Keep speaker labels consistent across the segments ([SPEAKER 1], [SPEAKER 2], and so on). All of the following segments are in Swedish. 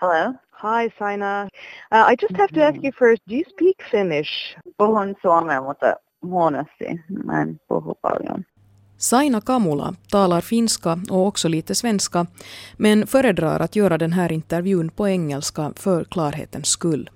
[SPEAKER 1] Hello?
[SPEAKER 2] Hi, Saina. Uh, I just have to ask you first, do you speak Finnish?
[SPEAKER 1] Puhun suomea, mutta huonosti. Mä en puhu paljon.
[SPEAKER 3] Saina Kamula talar finska och också lite svenska, men föredrar att göra den här intervjun på engelska för klarhetens skull.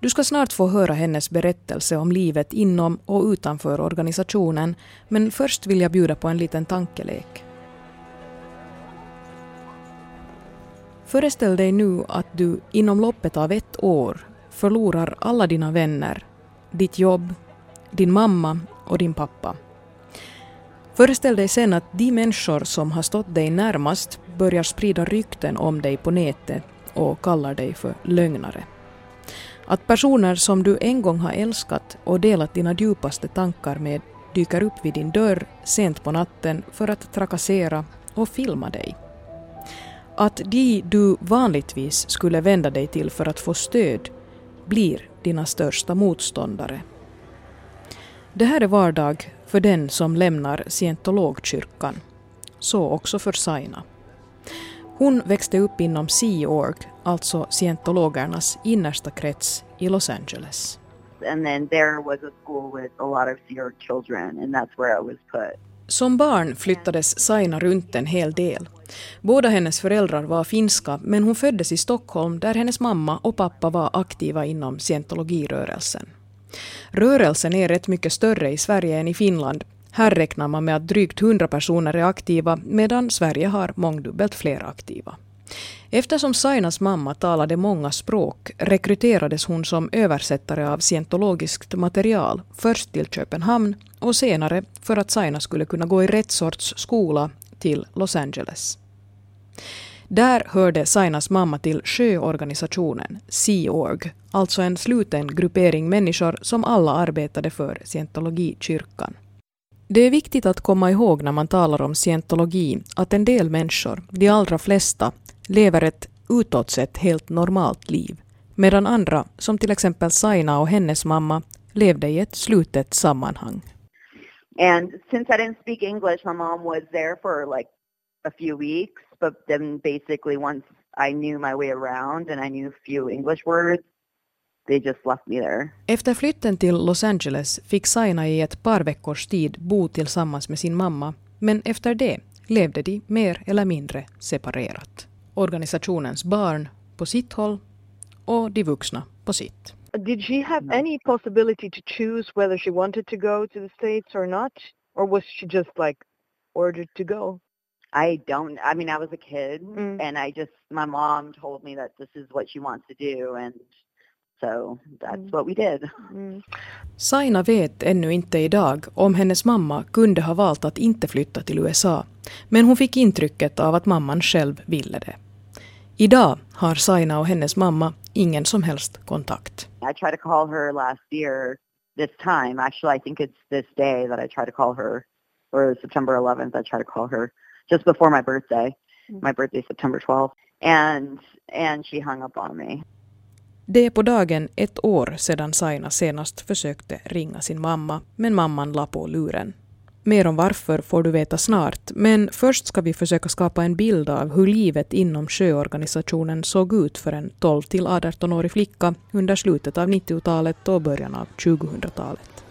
[SPEAKER 3] Du ska snart få höra hennes berättelse om livet inom och utanför organisationen, men först vill jag bjuda på en liten tankelek. Föreställ dig nu att du inom loppet av ett år förlorar alla dina vänner, ditt jobb, din mamma och din pappa. Föreställ dig sen att de människor som har stått dig närmast börjar sprida rykten om dig på nätet och kallar dig för lögnare. Att personer som du en gång har älskat och delat dina djupaste tankar med dyker upp vid din dörr sent på natten för att trakassera och filma dig. Att de du vanligtvis skulle vända dig till för att få stöd blir dina största motståndare. Det här är vardag för den som lämnar scientologkyrkan. Så också för Saina. Hon växte upp inom Sea Org, alltså scientologernas innersta krets i Los Angeles.
[SPEAKER 1] And then there was a school with a lot of Sea Org children and that's where I was put.
[SPEAKER 3] Som barn flyttades Saina runt en hel del. Båda hennes föräldrar var finska men hon föddes i Stockholm där hennes mamma och pappa var aktiva inom scientologirörelsen. Rörelsen är rätt mycket större i Sverige än i Finland. Här räknar man med att drygt 100 personer är aktiva medan Sverige har mångdubbelt fler aktiva. Eftersom Sainas mamma talade många språk rekryterades hon som översättare av scientologiskt material först till Köpenhamn och senare för att Saina skulle kunna gå i rätt sorts skola till Los Angeles. Där hörde Sainas mamma till sjöorganisationen Sea Org, alltså en sluten gruppering människor som alla arbetade för scientologikyrkan. Det är viktigt att komma ihåg när man talar om scientologi att en del människor, de allra flesta, lever ett utåt sett helt normalt liv, medan andra, som till exempel Saina och hennes mamma, levde i ett slutet sammanhang.
[SPEAKER 1] And since I didn't speak English, my mom was there for like a few weeks, but then basically once I knew my way around and I knew a few English words, they just left me there.
[SPEAKER 3] Efter flytten till Los Angeles fick Saina i ett par veckors tid bo tillsammans med sin mamma, men efter det levde de mer eller mindre separerat. Organisationens barn på sitt håll och de vuxna på sitt.
[SPEAKER 2] Did she have any possibility to choose whether she wanted to go to the States or not? Or was she just like ordered to go?
[SPEAKER 1] I don't, I mean, I was a kid
[SPEAKER 2] Mm.
[SPEAKER 1] and I just, my mom told me that this is what she wants to do and so that's
[SPEAKER 2] Mm.
[SPEAKER 1] what we did.
[SPEAKER 2] Mm.
[SPEAKER 3] Saina vet ännu inte idag om hennes mamma kunde ha valt att inte flytta till USA, men hon fick intrycket av att mamman själv ville det. Idag har Saina och hennes mamma ingen som helst kontakt.
[SPEAKER 1] I tried to call her last year this time. Actually, I think it's this day that I try to call her, or September 11th, I try to call her just before my birthday.
[SPEAKER 2] Mm.
[SPEAKER 1] My birthday September 12th. And, and she hung up on me.
[SPEAKER 3] Det är på dagen ett år sedan Saina senast försökte ringa sin mamma, men mamman la på luren. Mer om varför får du veta snart, men först ska vi försöka skapa en bild av hur livet inom sjöorganisationen såg ut för en 12 till 18-årig flicka under slutet av 90-talet och början av 2000-talet.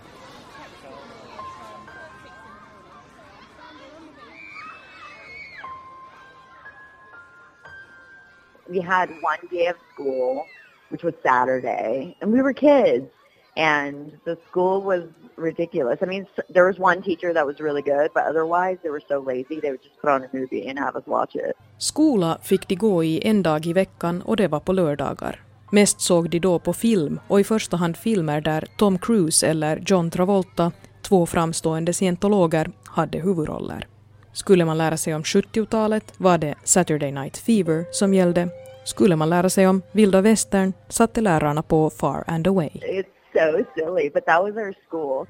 [SPEAKER 1] We had one day of school, which was Saturday, and we were kids. And the school was ridiculous. I mean, there was one teacher that was really good, but otherwise they were so lazy. They would just put on a movie and have us watch it.
[SPEAKER 3] Skola fick de gå i en dag i veckan och det var på lördagar. Mest såg de då på film och i första hand filmer där Tom Cruise eller John Travolta, två framstående scientologer, hade huvudroller. Skulle man lära sig om 70-talet var det Saturday Night Fever som gällde. Skulle man lära sig om vilda västern satte lärarna på Far and Away.
[SPEAKER 1] It's so silly, but that was our school.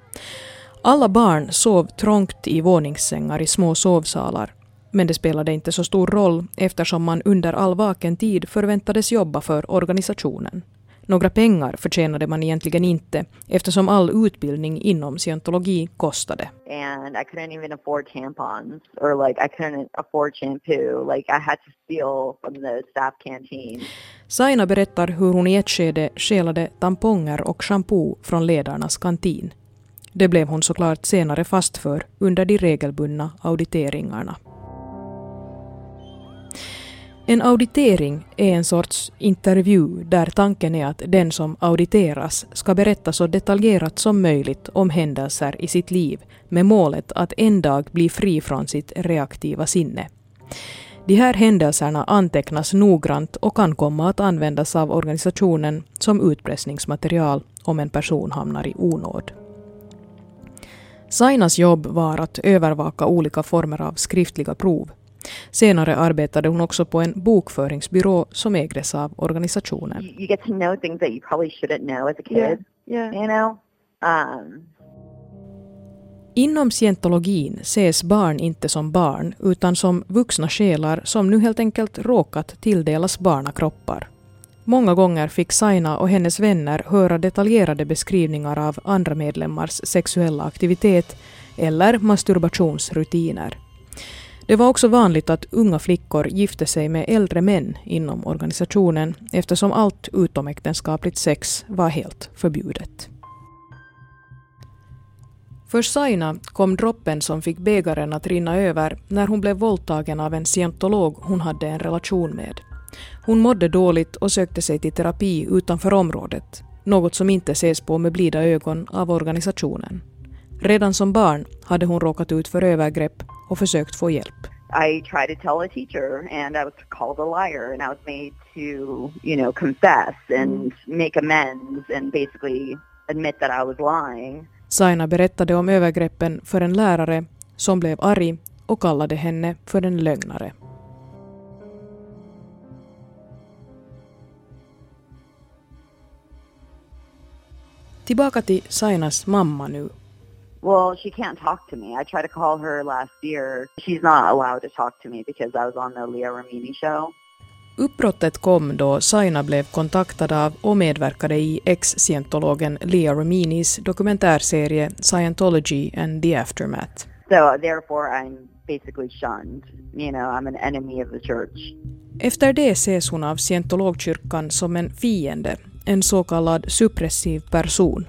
[SPEAKER 3] Alla barn sov trångt i våningssängar i små sovsalar. Men det spelade inte så stor roll eftersom man under all vaken tid förväntades jobba för organisationen. Några pengar förtjänade man egentligen inte eftersom all utbildning inom scientologi kostade.
[SPEAKER 1] And I couldn't even afford tampons or like I couldn't afford shampoo. Like I had to steal from the staff canteen.
[SPEAKER 3] Saina berättar hur hon i ett skede skelade tamponger och shampoo från ledarnas kantin. Det blev hon såklart senare fast för under de regelbundna auditeringarna. En auditering är en sorts intervju där tanken är att den som auditeras ska berätta så detaljerat som möjligt om händelser i sitt liv med målet att en dag bli fri från sitt reaktiva sinne. De här händelserna antecknas noggrant och kan komma att användas av organisationen som utpressningsmaterial om en person hamnar i onåd. Sainas jobb var att övervaka olika former av skriftliga prov Senare arbetade hon också på en bokföringsbyrå som ägdes av organisationen.
[SPEAKER 1] You get to know things that you probably shouldn't know as a kid. Yeah. Yeah. You know? Um.
[SPEAKER 3] Inom scientologin ses barn inte som barn utan som vuxna själar som nu helt enkelt råkat tilldelas barnakroppar. Många gånger fick Saina och hennes vänner höra detaljerade beskrivningar av andra medlemmars sexuella aktivitet eller masturbationsrutiner. Det var också vanligt att unga flickor gifte sig med äldre män inom organisationen eftersom allt utomäktenskapligt sex var helt förbjudet. För Saina kom droppen som fick bägaren att rinna över när hon blev våldtagen av en scientolog hon hade en relation med. Hon mådde dåligt och sökte sig till terapi utanför området, något som inte ses på med blida ögon av organisationen. Redan som barn hade hon råkat ut för övergrepp och försökt få hjälp.
[SPEAKER 1] I tried to tell a teacher and I was called a liar and I was made to, you know, confess and make amends and basically admit that I was lying.
[SPEAKER 3] Saina berättade om övergreppen för en lärare som blev arg och kallade henne för en lögnare. Tillbaka till Sainas mamma nu
[SPEAKER 1] Well, she can't talk to me. I tried to call her last year. She's not allowed to talk to me because I was on the Leah Ramini show.
[SPEAKER 3] Uppbrottet kom då Saina blev kontaktad av och medverkade i ex-scientologen Leah Raminis dokumentärserie Scientology and the Aftermath.
[SPEAKER 1] So therefore I'm basically shunned. You know, I'm an enemy of the church.
[SPEAKER 3] Efter det ses hon av scientologkyrkan som en fiende, en så kallad suppressiv person.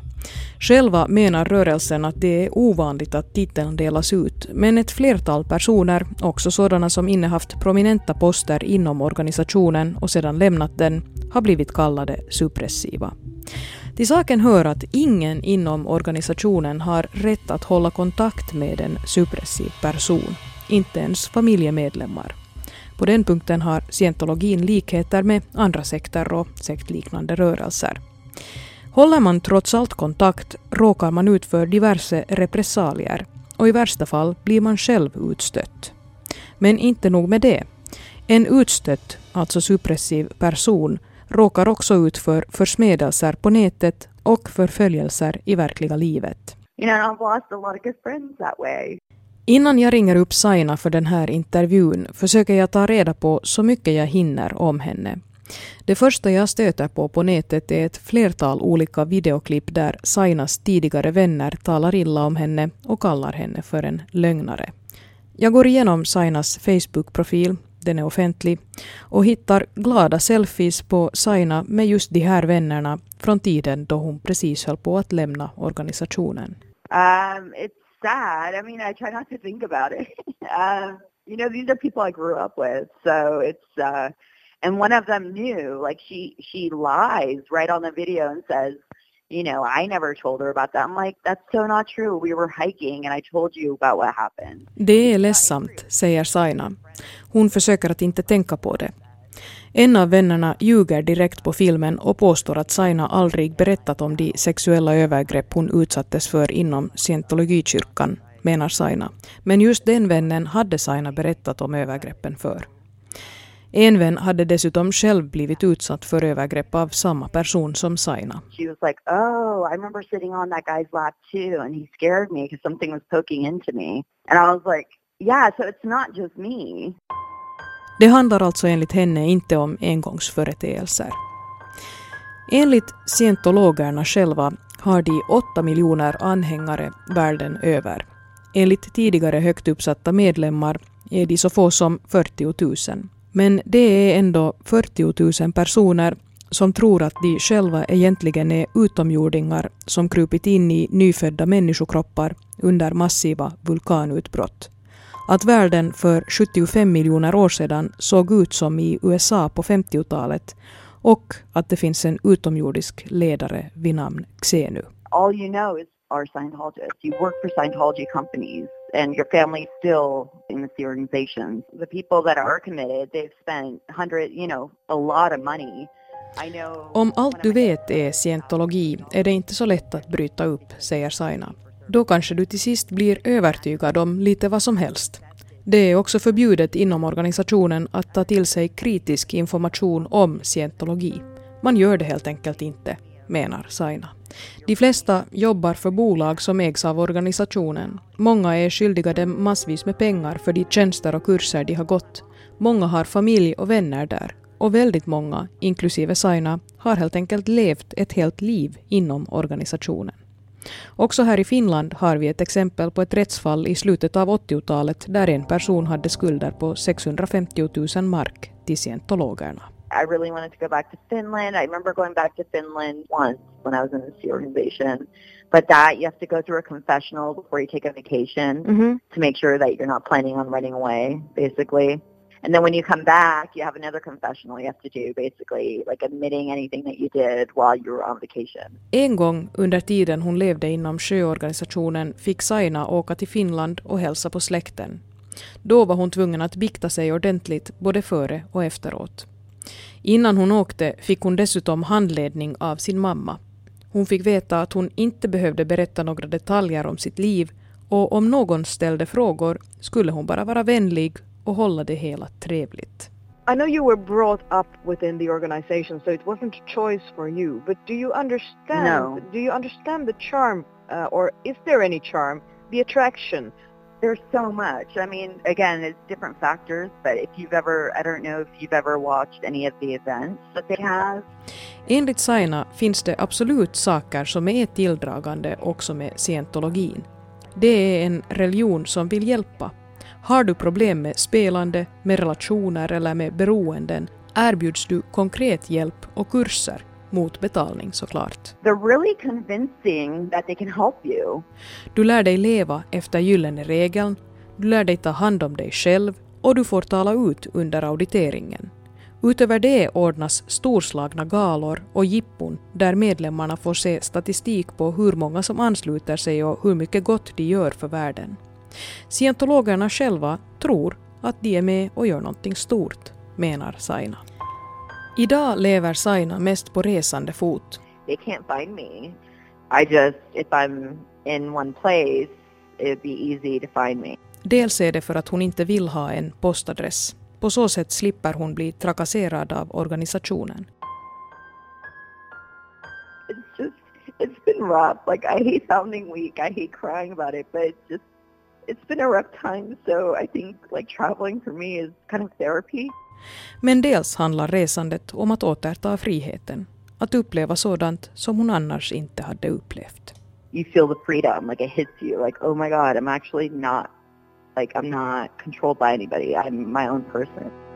[SPEAKER 3] Själva menar rörelsen att det är ovanligt att titeln delas ut, men ett flertal personer, också sådana som innehaft prominenta poster inom organisationen och sedan lämnat den, har blivit kallade suppressiva. Till saken hör att ingen inom organisationen har rätt att hålla kontakt med en suppressiv person, inte ens familjemedlemmar. På den punkten har scientologin likheter med andra sekter och sektliknande rörelser. Håller man trots allt kontakt råkar man ut för diverse repressalier och i värsta fall blir man själv utstött. Men inte nog med det. En utstött, alltså suppressiv person råkar också ut för försmedelser på nätet och förföljelser i verkliga livet. Innan jag ringer upp Saina för den här intervjun försöker jag ta reda på så mycket jag hinner om henne. Det första jag stöter på på nätet är ett flertal olika videoklipp där Sainas tidigare vänner talar illa om henne och kallar henne för en lögnare. Jag går igenom Sainas Facebook-profil, den är offentlig, och hittar glada selfies på Saina med just de här vännerna från tiden då hon precis höll på att lämna organisationen.
[SPEAKER 1] Um, it's sad. I mean, I try not to think about it. um, you know, these are people I grew up with, so it's uh, and one of them knew like she she lies right on the video and says you know i never told her about that. I'm like that's so not true. We were hiking and i told you about what happened.
[SPEAKER 3] Det är ledsamt säger Saina. Hon försöker att inte tänka på det. En av vännerna ljuger direkt på filmen och påstår att Saina aldrig berättat om de sexuella övergrepp hon utsattes för inom scientologikyrkan, menar Saina. Men just den vännen hade Saina berättat om övergreppen för. En vän hade dessutom själv blivit utsatt för övergrepp av samma person som Saina.
[SPEAKER 1] She was like, oh, I remember sitting on that guy's lap too and he scared me because something was poking into me. And I was like, yeah, so it's not just me.
[SPEAKER 3] Det handlar alltså enligt henne inte om engångsföreteelser. Enligt scientologerna själva har de 8 miljoner anhängare världen över. Enligt tidigare högt uppsatta medlemmar är de så få som 40 000. Men det är ändå 40 000 personer som tror att de själva egentligen är utomjordingar som krupit in i nyfödda människokroppar under massiva vulkanutbrott. Att världen för 75 miljoner år sedan såg ut som i USA på 50-talet och att det finns en utomjordisk ledare vid namn Xenu.
[SPEAKER 1] All you know is our Scientologists. You work for Scientology companies and your family is still in the organizations. The people that are committed, they've spent hundred, you know, a lot of money
[SPEAKER 3] om allt du vet är scientologi är det inte så lätt att bryta upp, säger Saina. Då kanske du till sist blir övertygad om lite vad som helst. Det är också förbjudet inom organisationen att ta till sig kritisk information om scientologi. Man gör det helt enkelt inte, menar Saina. De flesta jobbar för bolag som ägs av organisationen. Många är skyldiga dem massvis med pengar för de tjänster och kurser de har gått. Många har familj och vänner där. Och väldigt många, inklusive Saina, har helt enkelt levt ett helt liv inom organisationen. Också här i Finland har vi ett exempel på ett rättsfall i slutet av 80-talet där en person hade skulder på 650 000 mark till scientologerna.
[SPEAKER 1] I really wanted to go back to Finland. I remember going back to Finland once when I was in the organization. But that you have to go through a confessional before you take a vacation mm -hmm. to make sure that you're not planning on running away, basically. And then when you come back, you have another confessional you have to do, basically like admitting anything that you did while you were on vacation.
[SPEAKER 3] En gång under tiden hon levde inom sjöorganisationen fick Saina åka till Finland och hälsa på släkten. Då var hon tvungen att bikta sig ordentligt både före och efteråt. Innan hon åkte fick hon dessutom handledning av sin mamma. Hon fick veta att hon inte behövde berätta några detaljer om sitt liv och om någon ställde frågor skulle hon bara vara vänlig och hålla det hela trevligt.
[SPEAKER 2] I know you were brought up within the organization, so it wasn't a choice for you. But do you understand?
[SPEAKER 1] No.
[SPEAKER 2] Do you understand the charm, uh, or is there any charm, the attraction?
[SPEAKER 1] There's so much. I mean, again, it's different factors. But if you've ever, I don't know if you've ever watched any of the events that they have.
[SPEAKER 3] Enligt Saina finns det absolut saker som är tilldragande också med scientologin. Det är en religion som vill hjälpa har du problem med spelande, med relationer eller med beroenden erbjuds du konkret hjälp och kurser mot betalning såklart.
[SPEAKER 1] They're really convincing that they can help you.
[SPEAKER 3] Du lär dig leva efter gyllene regeln, du lär dig ta hand om dig själv och du får tala ut under auditeringen. Utöver det ordnas storslagna galor och jippon där medlemmarna får se statistik på hur många som ansluter sig och hur mycket gott de gör för världen. Scientologerna själva tror att de är med och gör någonting stort, menar Saina. Idag lever Saina mest på resande fot.
[SPEAKER 1] They can't find me. I just, if I'm in one place, it'd be easy to find me.
[SPEAKER 3] Dels är det för att hon inte vill ha en postadress. På så sätt slipper hon bli trakasserad av organisationen.
[SPEAKER 1] It's just, it's been rough. Like I hate sounding weak. I hate crying about it, but it's just it's been a rough time so I think like traveling for me is kind of therapy.
[SPEAKER 3] Men dels handlar resandet om att återta friheten, att uppleva sådant som hon annars inte hade upplevt.
[SPEAKER 1] You feel the freedom, like it hits you, like oh my god, I'm actually not, like I'm not controlled by anybody, I'm my own person.